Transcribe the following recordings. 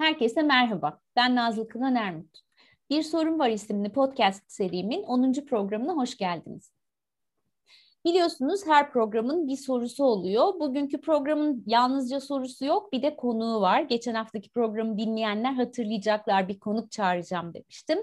Herkese merhaba. Ben Nazlı Kınan Ermut. Bir Sorun Var isimli podcast serimin 10. programına hoş geldiniz. Biliyorsunuz her programın bir sorusu oluyor. Bugünkü programın yalnızca sorusu yok, bir de konuğu var. Geçen haftaki programı dinleyenler hatırlayacaklar bir konuk çağıracağım demiştim.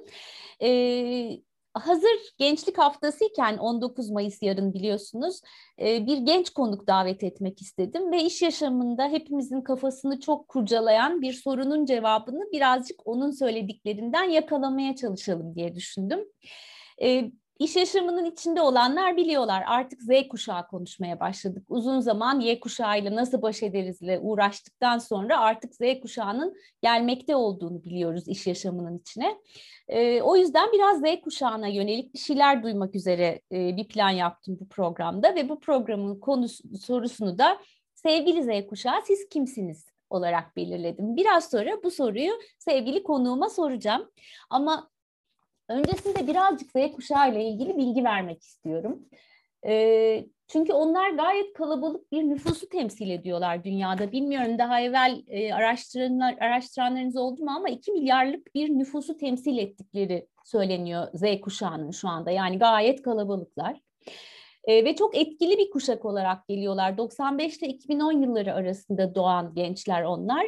Ee, hazır gençlik haftasıyken 19 Mayıs yarın biliyorsunuz e, bir genç konuk davet etmek istedim ve iş yaşamında hepimizin kafasını çok kurcalayan bir sorunun cevabını birazcık onun söylediklerinden yakalamaya çalışalım diye düşündüm. İş yaşamının içinde olanlar biliyorlar. Artık Z kuşağı konuşmaya başladık. Uzun zaman Y kuşağıyla nasıl baş ederizle uğraştıktan sonra artık Z kuşağının gelmekte olduğunu biliyoruz iş yaşamının içine. E, o yüzden biraz Z kuşağına yönelik bir şeyler duymak üzere e, bir plan yaptım bu programda ve bu programın konusu sorusunu da sevgili Z kuşağı siz kimsiniz olarak belirledim. Biraz sonra bu soruyu sevgili konuğuma soracağım. Ama Öncesinde birazcık Z kuşağı ile ilgili bilgi vermek istiyorum. E, çünkü onlar gayet kalabalık bir nüfusu temsil ediyorlar dünyada. Bilmiyorum daha evvel e, araştıranlar, araştıranlarınız oldu mu ama 2 milyarlık bir nüfusu temsil ettikleri söyleniyor Z kuşağının şu anda. Yani gayet kalabalıklar. E, ve çok etkili bir kuşak olarak geliyorlar. 95 ile 2010 yılları arasında doğan gençler onlar.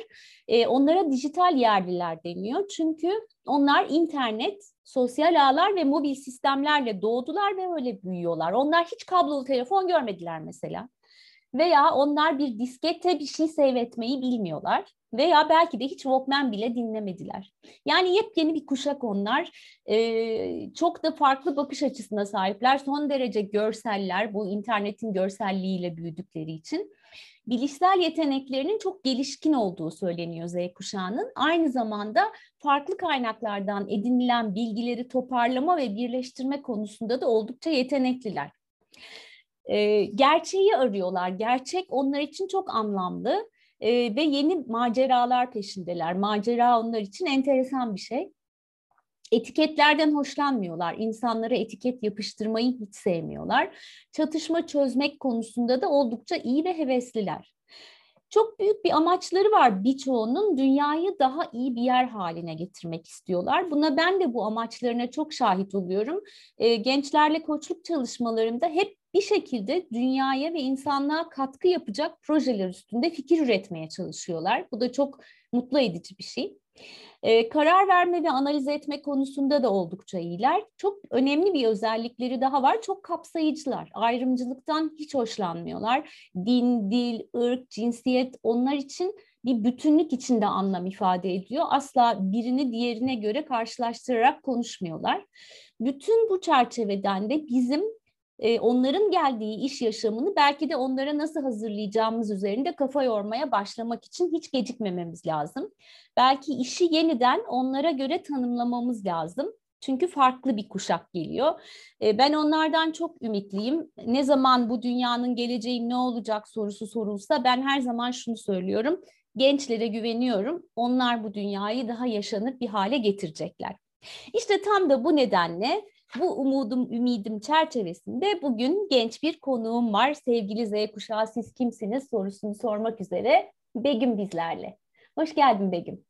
E, onlara dijital yerliler deniyor. Çünkü onlar internet, sosyal ağlar ve mobil sistemlerle doğdular ve öyle büyüyorlar. Onlar hiç kablolu telefon görmediler mesela. Veya onlar bir diskette bir şey seyretmeyi bilmiyorlar. Veya belki de hiç Walkman bile dinlemediler. Yani yepyeni bir kuşak onlar. Ee, çok da farklı bakış açısına sahipler. Son derece görseller, bu internetin görselliğiyle büyüdükleri için bilişsel yeteneklerinin çok gelişkin olduğu söyleniyor Z kuşağının. Aynı zamanda farklı kaynaklardan edinilen bilgileri toparlama ve birleştirme konusunda da oldukça yetenekliler. Ee, gerçeği arıyorlar. Gerçek onlar için çok anlamlı e, ve yeni maceralar peşindeler. Macera onlar için enteresan bir şey. Etiketlerden hoşlanmıyorlar. İnsanlara etiket yapıştırmayı hiç sevmiyorlar. Çatışma çözmek konusunda da oldukça iyi ve hevesliler. Çok büyük bir amaçları var birçoğunun dünyayı daha iyi bir yer haline getirmek istiyorlar. Buna ben de bu amaçlarına çok şahit oluyorum. E, gençlerle koçluk çalışmalarımda hep bir şekilde dünyaya ve insanlığa katkı yapacak projeler üstünde fikir üretmeye çalışıyorlar. Bu da çok mutlu edici bir şey. Ee, karar verme ve analiz etme konusunda da oldukça iyiler. Çok önemli bir özellikleri daha var. Çok kapsayıcılar. Ayrımcılıktan hiç hoşlanmıyorlar. Din, dil, ırk, cinsiyet onlar için bir bütünlük içinde anlam ifade ediyor. Asla birini diğerine göre karşılaştırarak konuşmuyorlar. Bütün bu çerçeveden de bizim e, onların geldiği iş yaşamını belki de onlara nasıl hazırlayacağımız üzerinde kafa yormaya başlamak için hiç gecikmememiz lazım. Belki işi yeniden onlara göre tanımlamamız lazım. Çünkü farklı bir kuşak geliyor. Ben onlardan çok ümitliyim. Ne zaman bu dünyanın geleceği ne olacak sorusu sorulsa ben her zaman şunu söylüyorum. Gençlere güveniyorum. Onlar bu dünyayı daha yaşanır bir hale getirecekler. İşte tam da bu nedenle bu umudum, ümidim çerçevesinde bugün genç bir konuğum var. Sevgili Z kuşağı siz kimsiniz sorusunu sormak üzere Begüm bizlerle. Hoş geldin Begüm.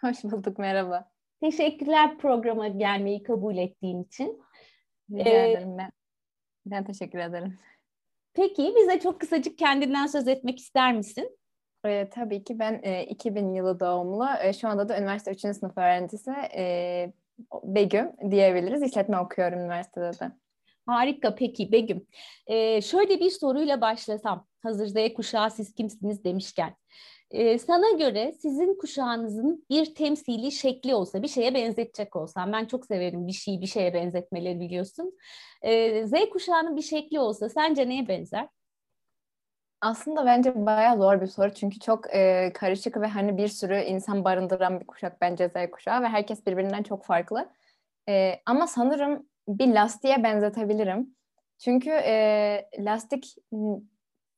Hoş bulduk, merhaba. Teşekkürler programa gelmeyi kabul ettiğin için. Rica ee, ederim ben. Ben teşekkür ederim. Peki bize çok kısacık kendinden söz etmek ister misin? E, tabii ki ben e, 2000 yılı doğumlu. E, şu anda da üniversite 3. sınıf öğrencisi. E, Begüm diyebiliriz. İşletme okuyorum üniversitede de. Harika peki Begüm. Ee, şöyle bir soruyla başlasam. Hazır Z kuşağı siz kimsiniz demişken. Ee, sana göre sizin kuşağınızın bir temsili şekli olsa, bir şeye benzetecek olsam, ben çok severim bir şeyi bir şeye benzetmeleri biliyorsun. Ee, Z kuşağının bir şekli olsa sence neye benzer? Aslında bence bayağı zor bir soru çünkü çok e, karışık ve hani bir sürü insan barındıran bir kuşak bence Z kuşağı ve herkes birbirinden çok farklı. E, ama sanırım bir lastiğe benzetebilirim. Çünkü e, lastik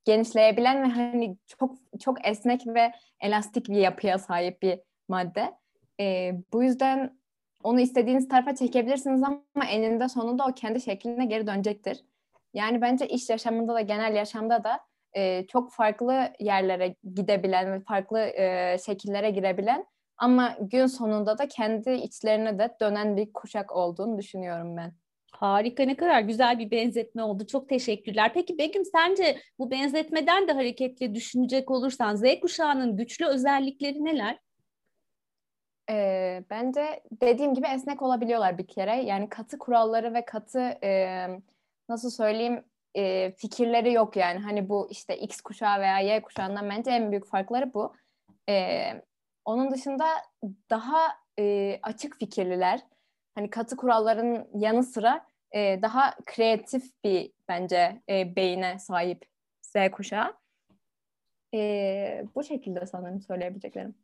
genişleyebilen ve hani çok çok esnek ve elastik bir yapıya sahip bir madde. E, bu yüzden onu istediğiniz tarafa çekebilirsiniz ama eninde sonunda o kendi şekline geri dönecektir. Yani bence iş yaşamında da genel yaşamda da e, çok farklı yerlere gidebilen ve farklı e, şekillere girebilen Ama gün sonunda da kendi içlerine de dönen bir kuşak olduğunu düşünüyorum ben. Harika ne kadar güzel bir benzetme oldu. Çok teşekkürler. Peki Begüm sence bu benzetmeden de hareketle düşünecek olursan Z kuşağının güçlü özellikleri neler? E, bence dediğim gibi esnek olabiliyorlar bir kere. Yani katı kuralları ve katı e, nasıl söyleyeyim e, fikirleri yok yani. Hani bu işte X kuşağı veya Y kuşağından bence en büyük farkları bu. E, onun dışında daha e, açık fikirliler. Hani katı kuralların yanı sıra e, daha kreatif bir bence e, beyine sahip Z kuşağı. E, bu şekilde sanırım söyleyebileceklerim.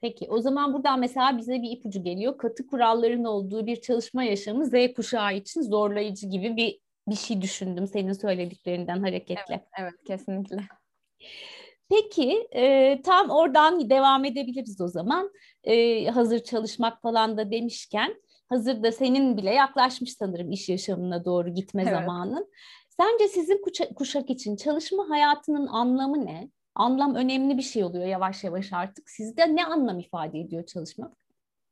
Peki o zaman buradan mesela bize bir ipucu geliyor. Katı kuralların olduğu bir çalışma yaşamı Z kuşağı için zorlayıcı gibi bir bir şey düşündüm senin söylediklerinden hareketle. Evet, evet kesinlikle. Peki e, tam oradan devam edebiliriz o zaman. E, hazır çalışmak falan da demişken hazır da senin bile yaklaşmış sanırım iş yaşamına doğru gitme evet. zamanın. Sence sizin kuşak için çalışma hayatının anlamı ne? Anlam önemli bir şey oluyor yavaş yavaş artık. Sizde ne anlam ifade ediyor çalışmak?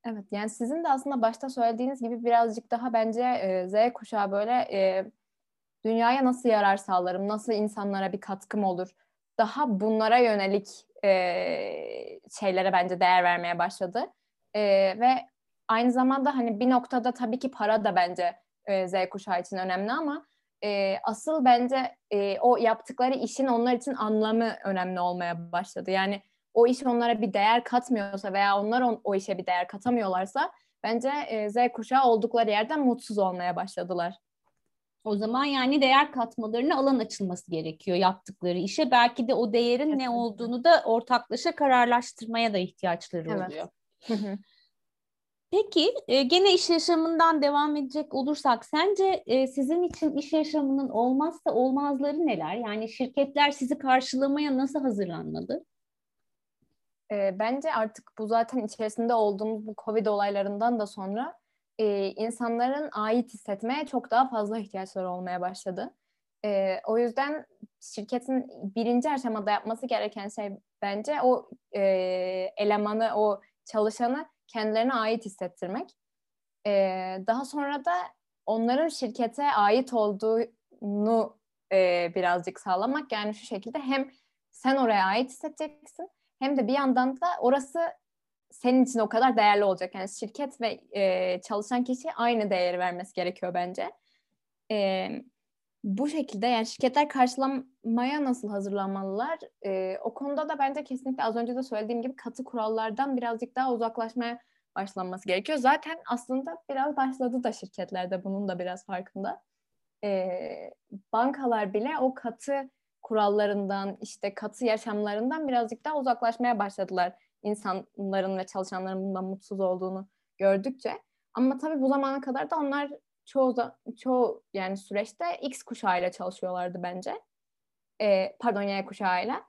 Evet yani sizin de aslında başta söylediğiniz gibi birazcık daha bence e, Z kuşağı böyle e, dünyaya nasıl yarar sağlarım, nasıl insanlara bir katkım olur, daha bunlara yönelik e, şeylere bence değer vermeye başladı. E, ve aynı zamanda hani bir noktada tabii ki para da bence e, Z kuşağı için önemli ama e, asıl bence e, o yaptıkları işin onlar için anlamı önemli olmaya başladı. Yani o iş onlara bir değer katmıyorsa veya onlar on, o işe bir değer katamıyorlarsa bence e, Z kuşağı oldukları yerden mutsuz olmaya başladılar. O zaman yani değer katmalarına alan açılması gerekiyor yaptıkları işe. Belki de o değerin Kesinlikle. ne olduğunu da ortaklaşa kararlaştırmaya da ihtiyaçları evet. oluyor. Peki e, gene iş yaşamından devam edecek olursak sence e, sizin için iş yaşamının olmazsa olmazları neler? Yani şirketler sizi karşılamaya nasıl hazırlanmalı? E, bence artık bu zaten içerisinde olduğumuz bu Covid olaylarından da sonra e, insanların ait hissetmeye çok daha fazla ihtiyaçları olmaya başladı. E, o yüzden şirketin birinci aşamada yapması gereken şey bence o e, elemanı, o çalışanı kendilerine ait hissettirmek. E, daha sonra da onların şirkete ait olduğunu e, birazcık sağlamak. Yani şu şekilde hem sen oraya ait hissedeceksin hem de bir yandan da orası senin için o kadar değerli olacak. Yani şirket ve e, çalışan kişi aynı değeri vermesi gerekiyor bence. E, bu şekilde yani şirketler karşılamaya nasıl hazırlanmalılar? E, o konuda da bence kesinlikle az önce de söylediğim gibi katı kurallardan birazcık daha uzaklaşmaya başlanması gerekiyor. Zaten aslında biraz başladı da şirketlerde bunun da biraz farkında. E, bankalar bile o katı kurallarından işte katı yaşamlarından birazcık daha uzaklaşmaya başladılar insanların ve çalışanların bundan mutsuz olduğunu gördükçe. Ama tabii bu zamana kadar da onlar çoğu çoğu yani süreçte X kuşağıyla çalışıyorlardı bence. Ee, pardon Y kuşağıyla.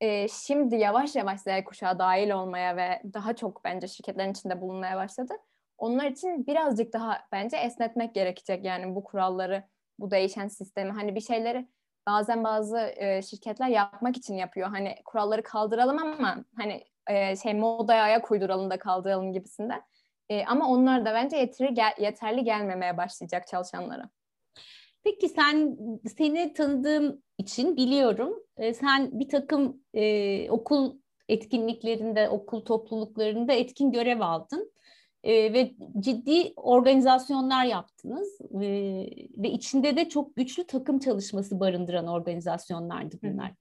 Ee, şimdi yavaş yavaş Z kuşağı dahil olmaya ve daha çok bence şirketlerin içinde bulunmaya başladı. Onlar için birazcık daha bence esnetmek gerekecek yani bu kuralları, bu değişen sistemi. Hani bir şeyleri bazen bazı e, şirketler yapmak için yapıyor. Hani kuralları kaldıralım ama hani e, şey modaya ayak uyduralım da kaldıralım gibisinden. E, ama onlar da bence yeteri, gel, yeterli gelmemeye başlayacak çalışanlara. Peki sen seni tanıdığım için biliyorum. E, sen bir takım e, okul etkinliklerinde, okul topluluklarında etkin görev aldın. E, ve ciddi organizasyonlar yaptınız e, ve içinde de çok güçlü takım çalışması barındıran organizasyonlardı bunlar. Hı.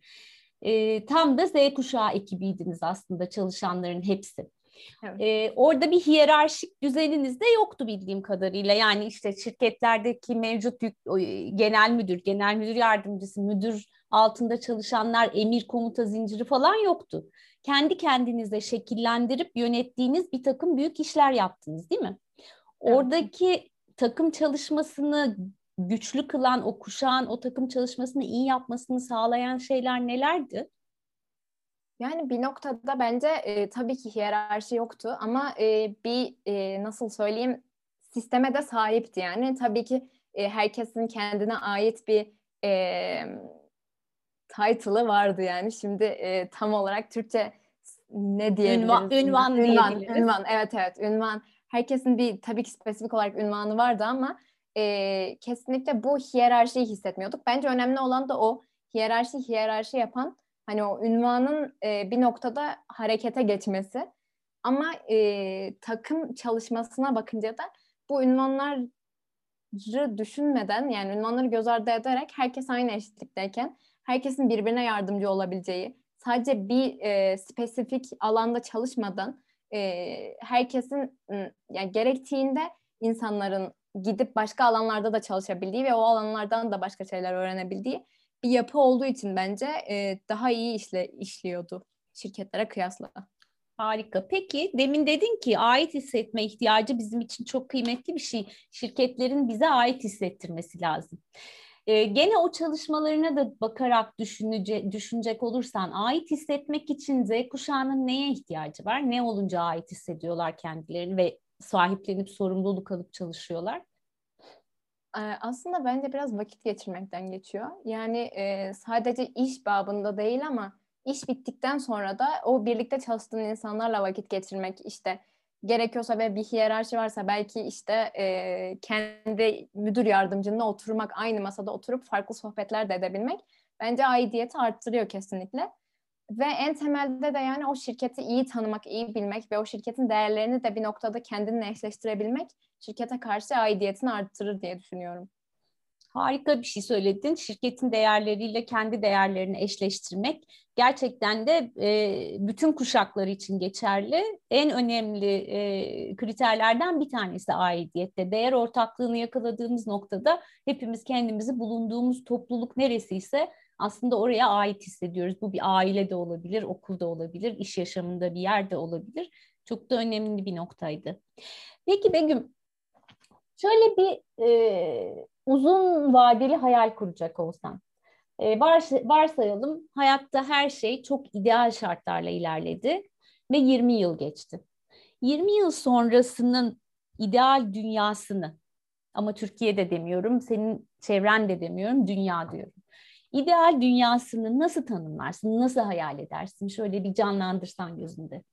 E, tam da Z kuşağı ekibiydiniz aslında çalışanların hepsi. Evet. E, orada bir hiyerarşik düzeniniz de yoktu bildiğim kadarıyla. Yani işte şirketlerdeki mevcut yük, genel müdür, genel müdür yardımcısı, müdür altında çalışanlar, emir komuta zinciri falan yoktu. Kendi kendinize şekillendirip yönettiğiniz bir takım büyük işler yaptınız değil mi? Oradaki takım çalışmasını güçlü kılan, o kuşağın o takım çalışmasını iyi yapmasını sağlayan şeyler nelerdi? Yani bir noktada bence e, tabii ki hiyerarşi yoktu ama e, bir e, nasıl söyleyeyim sisteme de sahipti yani. Tabii ki e, herkesin kendine ait bir e, title'ı vardı yani. Şimdi e, tam olarak Türkçe ne diyebiliriz? Ünvan, ünvan, ünvan, ünvan. Evet evet ünvan. Herkesin bir tabii ki spesifik olarak ünvanı vardı ama e, kesinlikle bu hiyerarşiyi hissetmiyorduk. Bence önemli olan da o hiyerarşi hiyerarşi yapan hani o ünvanın e, bir noktada harekete geçmesi. Ama e, takım çalışmasına bakınca da bu ünvanları düşünmeden yani ünvanları göz ardı ederek herkes aynı eşitlikteyken herkesin birbirine yardımcı olabileceği sadece bir e, spesifik alanda çalışmadan e, herkesin yani gerektiğinde insanların gidip başka alanlarda da çalışabildiği ve o alanlardan da başka şeyler öğrenebildiği bir yapı olduğu için bence e, daha iyi işle işliyordu şirketlere kıyasla. Harika. Peki demin dedin ki ait hissetme ihtiyacı bizim için çok kıymetli bir şey. Şirketlerin bize ait hissettirmesi lazım. Ee, gene o çalışmalarına da bakarak düşünece, düşünecek olursan ait hissetmek için Z kuşağının neye ihtiyacı var? Ne olunca ait hissediyorlar kendilerini ve sahiplenip sorumluluk alıp çalışıyorlar? Aslında bence biraz vakit geçirmekten geçiyor. Yani e, sadece iş babında değil ama iş bittikten sonra da o birlikte çalıştığın insanlarla vakit geçirmek işte gerekiyorsa ve bir hiyerarşi varsa belki işte e, kendi müdür yardımcınla oturmak aynı masada oturup farklı sohbetler de edebilmek bence aidiyeti arttırıyor kesinlikle. Ve en temelde de yani o şirketi iyi tanımak, iyi bilmek ve o şirketin değerlerini de bir noktada kendinle eşleştirebilmek şirkete karşı aidiyetini arttırır diye düşünüyorum. Harika bir şey söyledin. Şirketin değerleriyle kendi değerlerini eşleştirmek gerçekten de e, bütün kuşaklar için geçerli. En önemli e, kriterlerden bir tanesi aidiyette. Değer ortaklığını yakaladığımız noktada hepimiz kendimizi bulunduğumuz topluluk neresiyse aslında oraya ait hissediyoruz. Bu bir aile de olabilir, okulda olabilir, iş yaşamında bir yerde olabilir. Çok da önemli bir noktaydı. Peki Begüm, şöyle bir e, uzun vadeli hayal kuracak olsan. E, vars varsayalım hayatta her şey çok ideal şartlarla ilerledi ve 20 yıl geçti. 20 yıl sonrasının ideal dünyasını ama Türkiye'de demiyorum, senin çevren de demiyorum, dünya diyorum. İdeal dünyasını nasıl tanımlarsın, nasıl hayal edersin? Şöyle bir canlandırsan gözünde.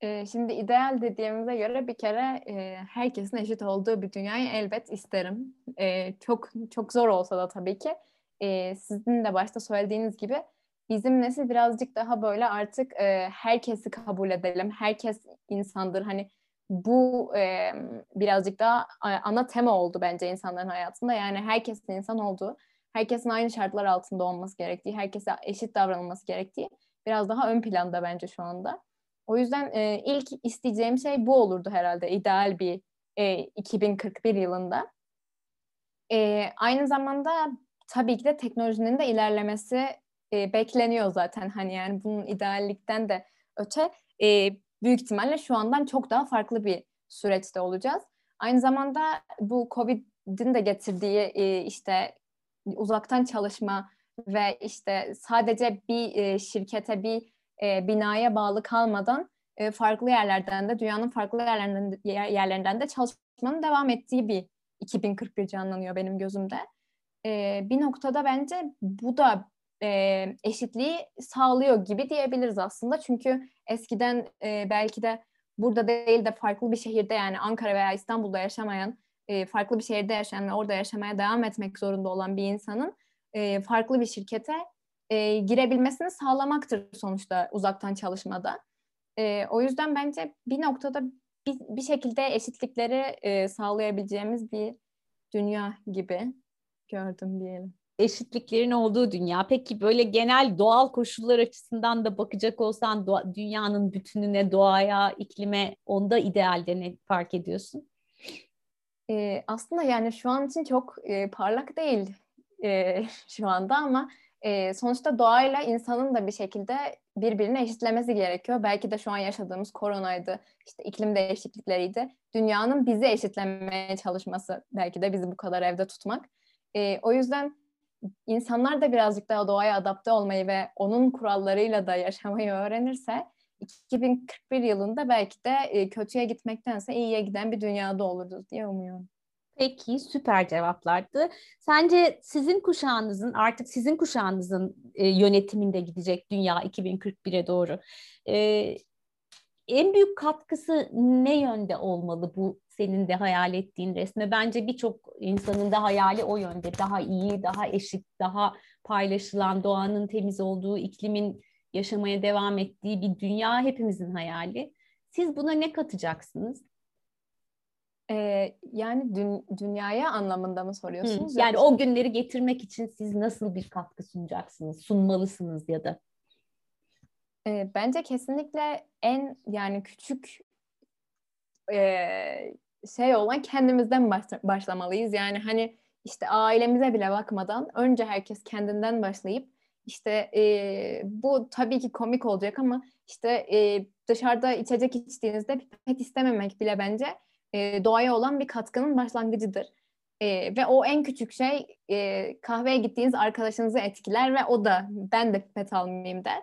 Ee, şimdi ideal dediğimize göre bir kere e, herkesin eşit olduğu bir dünyayı elbet isterim. E, çok çok zor olsa da tabii ki. E, sizin de başta söylediğiniz gibi bizim nesil birazcık daha böyle artık e, herkesi kabul edelim. Herkes insandır. Hani bu e, birazcık daha ana tema oldu bence insanların hayatında. Yani herkesin insan olduğu, herkesin aynı şartlar altında olması gerektiği, herkese eşit davranılması gerektiği biraz daha ön planda bence şu anda. O yüzden e, ilk isteyeceğim şey bu olurdu herhalde ideal bir e, 2041 yılında. E, aynı zamanda tabii ki de teknolojinin de ilerlemesi e, bekleniyor zaten. Hani yani bunun ideallikten de öte e, büyük ihtimalle şu andan çok daha farklı bir süreçte olacağız. Aynı zamanda bu Covid'in de getirdiği e, işte uzaktan çalışma ve işte sadece bir e, şirkete bir e, binaya bağlı kalmadan e, farklı yerlerden de dünyanın farklı yerlerinden de, yerlerinden de çalışmanın devam ettiği bir 2041 canlanıyor benim gözümde. Bir noktada bence bu da eşitliği sağlıyor gibi diyebiliriz aslında. Çünkü eskiden belki de burada değil de farklı bir şehirde yani Ankara veya İstanbul'da yaşamayan, e, farklı bir şehirde yaşayan ve orada yaşamaya devam etmek zorunda olan bir insanın e, farklı bir şirkete e, girebilmesini sağlamaktır sonuçta uzaktan çalışmada. O yüzden bence bir noktada bir, şekilde eşitlikleri sağlayabileceğimiz bir dünya gibi gördüm diyelim. Eşitliklerin olduğu dünya. Peki böyle genel doğal koşullar açısından da bakacak olsan dünyanın bütününe, doğaya, iklime onda idealde ne fark ediyorsun? E, aslında yani şu an için çok e, parlak değil e, şu anda ama e, sonuçta doğayla insanın da bir şekilde birbirini eşitlemesi gerekiyor. Belki de şu an yaşadığımız koronaydı, işte iklim değişiklikleriydi. Dünyanın bizi eşitlemeye çalışması belki de bizi bu kadar evde tutmak. E, o yüzden insanlar da birazcık daha doğaya adapte olmayı ve onun kurallarıyla da yaşamayı öğrenirse 2041 yılında belki de e, kötüye gitmektense iyiye giden bir dünyada oluruz diye umuyorum. Peki süper cevaplardı. Sence sizin kuşağınızın artık sizin kuşağınızın e, yönetiminde gidecek dünya 2041'e doğru e, en büyük katkısı ne yönde olmalı bu senin de hayal ettiğin resme? Bence birçok insanın da hayali o yönde. Daha iyi, daha eşit, daha paylaşılan, doğanın temiz olduğu, iklimin yaşamaya devam ettiği bir dünya hepimizin hayali. Siz buna ne katacaksınız? Ee, yani dün, dünyaya anlamında mı soruyorsunuz? Hı, yani yoksa? o günleri getirmek için siz nasıl bir katkı sunacaksınız, sunmalısınız ya da? Ee, bence kesinlikle en yani küçük e, şey olan kendimizden başla, başlamalıyız. Yani hani işte ailemize bile bakmadan önce herkes kendinden başlayıp işte e, bu tabii ki komik olacak ama işte e, dışarıda içecek içtiğinizde pipet istememek bile bence e, doğaya olan bir katkının başlangıcıdır. E, ve o en küçük şey e, kahveye gittiğiniz arkadaşınızı etkiler ve o da ben de pipet almayayım der.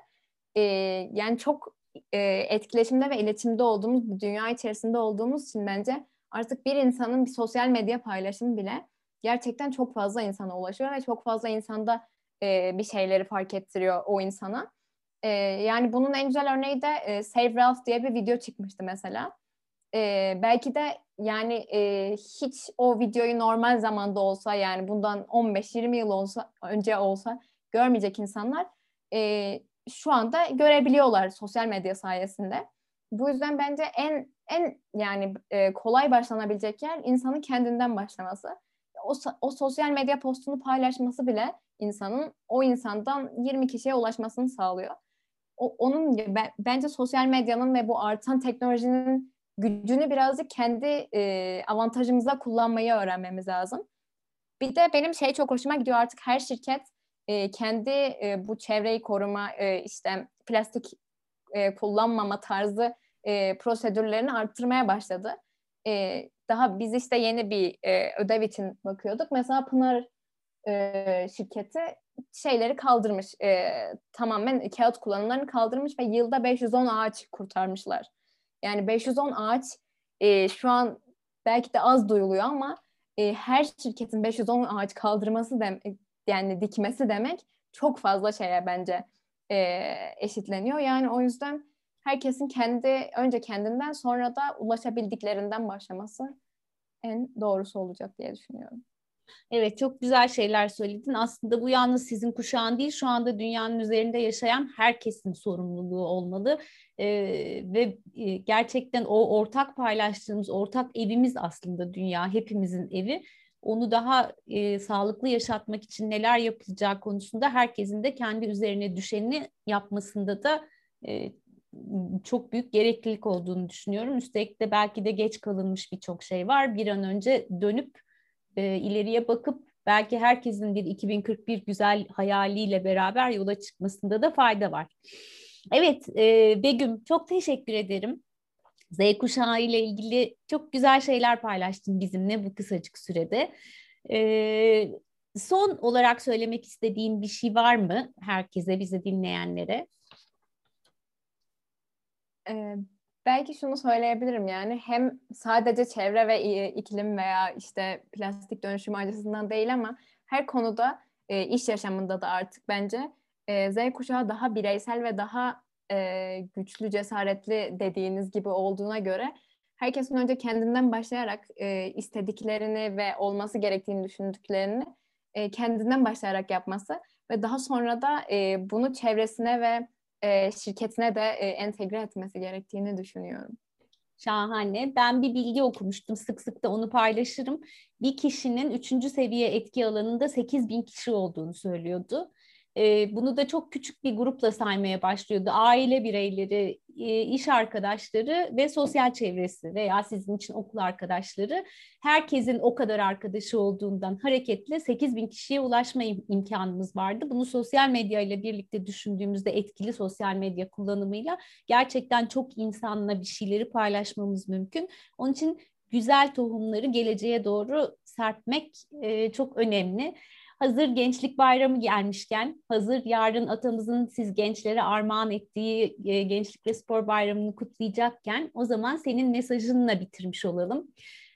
E, yani çok e, etkileşimde ve iletişimde olduğumuz bir dünya içerisinde olduğumuz için bence artık bir insanın bir sosyal medya paylaşımı bile gerçekten çok fazla insana ulaşıyor ve çok fazla insanda e, bir şeyleri fark ettiriyor o insana. E, yani bunun en güzel örneği de e, Save Ralph diye bir video çıkmıştı mesela e, belki de yani e, hiç o videoyu normal zamanda olsa yani bundan 15-20 yıl olsa önce olsa görmeyecek insanlar e, şu anda görebiliyorlar sosyal medya sayesinde. Bu yüzden bence en en yani e, kolay başlanabilecek yer insanın kendinden başlaması. O, o sosyal medya postunu paylaşması bile insanın o insandan 20 kişiye ulaşmasını sağlıyor. O, onun bence sosyal medyanın ve bu artan teknolojinin gücünü birazcık kendi e, avantajımıza kullanmayı öğrenmemiz lazım. Bir de benim şey çok hoşuma gidiyor artık her şirket e, kendi e, bu çevreyi koruma e, işte plastik e, kullanmama tarzı e, prosedürlerini arttırmaya başladı. E, daha biz işte yeni bir e, ödev için bakıyorduk. Mesela Pınar e, şirketi şeyleri kaldırmış. E, tamamen kağıt kullanımlarını kaldırmış ve yılda 510 ağaç kurtarmışlar. Yani 510 ağaç e, şu an belki de az duyuluyor ama e, her şirketin 510 ağaç kaldırması demek yani dikmesi demek çok fazla şeye bence e, eşitleniyor. Yani o yüzden herkesin kendi önce kendinden sonra da ulaşabildiklerinden başlaması en doğrusu olacak diye düşünüyorum. Evet çok güzel şeyler söyledin. Aslında bu yalnız sizin kuşağın değil şu anda dünyanın üzerinde yaşayan herkesin sorumluluğu olmalı. Ee, ve e, gerçekten o ortak paylaştığımız ortak evimiz aslında dünya hepimizin evi. Onu daha e, sağlıklı yaşatmak için neler yapılacağı konusunda herkesin de kendi üzerine düşeni yapmasında da e, çok büyük gereklilik olduğunu düşünüyorum. Üstelik de belki de geç kalınmış birçok şey var. Bir an önce dönüp e, ileriye bakıp belki herkesin bir 2041 güzel hayaliyle beraber yola çıkmasında da fayda var. Evet e, Begüm çok teşekkür ederim. Z kuşağı ile ilgili çok güzel şeyler paylaştın bizimle bu kısacık sürede. E, son olarak söylemek istediğin bir şey var mı herkese, bizi dinleyenlere? Ee, belki şunu söyleyebilirim yani hem sadece çevre ve iklim veya işte plastik dönüşümü açısından değil ama her konuda e, iş yaşamında da artık bence e, Z kuşağı daha bireysel ve daha e, güçlü, cesaretli dediğiniz gibi olduğuna göre herkesin önce kendinden başlayarak e, istediklerini ve olması gerektiğini düşündüklerini e, kendinden başlayarak yapması ve daha sonra da e, bunu çevresine ve e, şirketine de e, entegre etmesi gerektiğini düşünüyorum. Şahane. Ben bir bilgi okumuştum. Sık sık da onu paylaşırım. Bir kişinin üçüncü seviye etki alanında 8 bin kişi olduğunu söylüyordu e, bunu da çok küçük bir grupla saymaya başlıyordu. Aile bireyleri, e, iş arkadaşları ve sosyal çevresi veya sizin için okul arkadaşları herkesin o kadar arkadaşı olduğundan hareketle 8 bin kişiye ulaşma im- imkanımız vardı. Bunu sosyal medya ile birlikte düşündüğümüzde etkili sosyal medya kullanımıyla gerçekten çok insanla bir şeyleri paylaşmamız mümkün. Onun için güzel tohumları geleceğe doğru serpmek e, çok önemli. Hazır Gençlik Bayramı gelmişken, hazır yarın atamızın siz gençlere armağan ettiği e, Gençlik ve Spor Bayramı'nı kutlayacakken o zaman senin mesajınla bitirmiş olalım.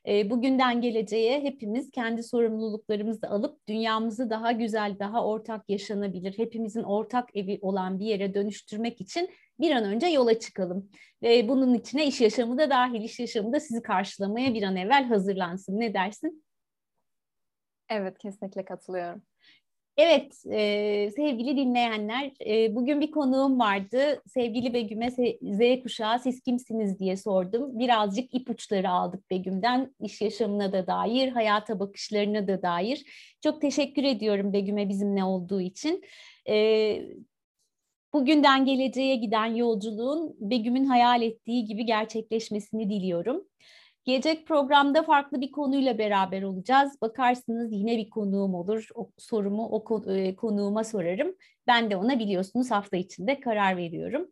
E, bugünden geleceğe hepimiz kendi sorumluluklarımızı alıp dünyamızı daha güzel, daha ortak yaşanabilir, hepimizin ortak evi olan bir yere dönüştürmek için bir an önce yola çıkalım. Ve bunun içine iş yaşamı da dahil, iş yaşamı da sizi karşılamaya bir an evvel hazırlansın. Ne dersin? Evet, kesinlikle katılıyorum. Evet e, sevgili dinleyenler e, bugün bir konuğum vardı. Sevgili Begüm'e Z kuşağı siz kimsiniz diye sordum. Birazcık ipuçları aldık Begüm'den iş yaşamına da dair, hayata bakışlarına da dair. Çok teşekkür ediyorum Begüm'e bizimle olduğu için. E, bugünden geleceğe giden yolculuğun Begüm'ün hayal ettiği gibi gerçekleşmesini diliyorum. Gelecek programda farklı bir konuyla beraber olacağız. Bakarsınız yine bir konuğum olur. O sorumu o e, konuğuma sorarım. Ben de ona biliyorsunuz hafta içinde karar veriyorum.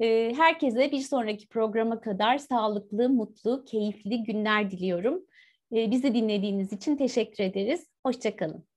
E, herkese bir sonraki programa kadar sağlıklı, mutlu, keyifli günler diliyorum. E, bizi dinlediğiniz için teşekkür ederiz. Hoşçakalın.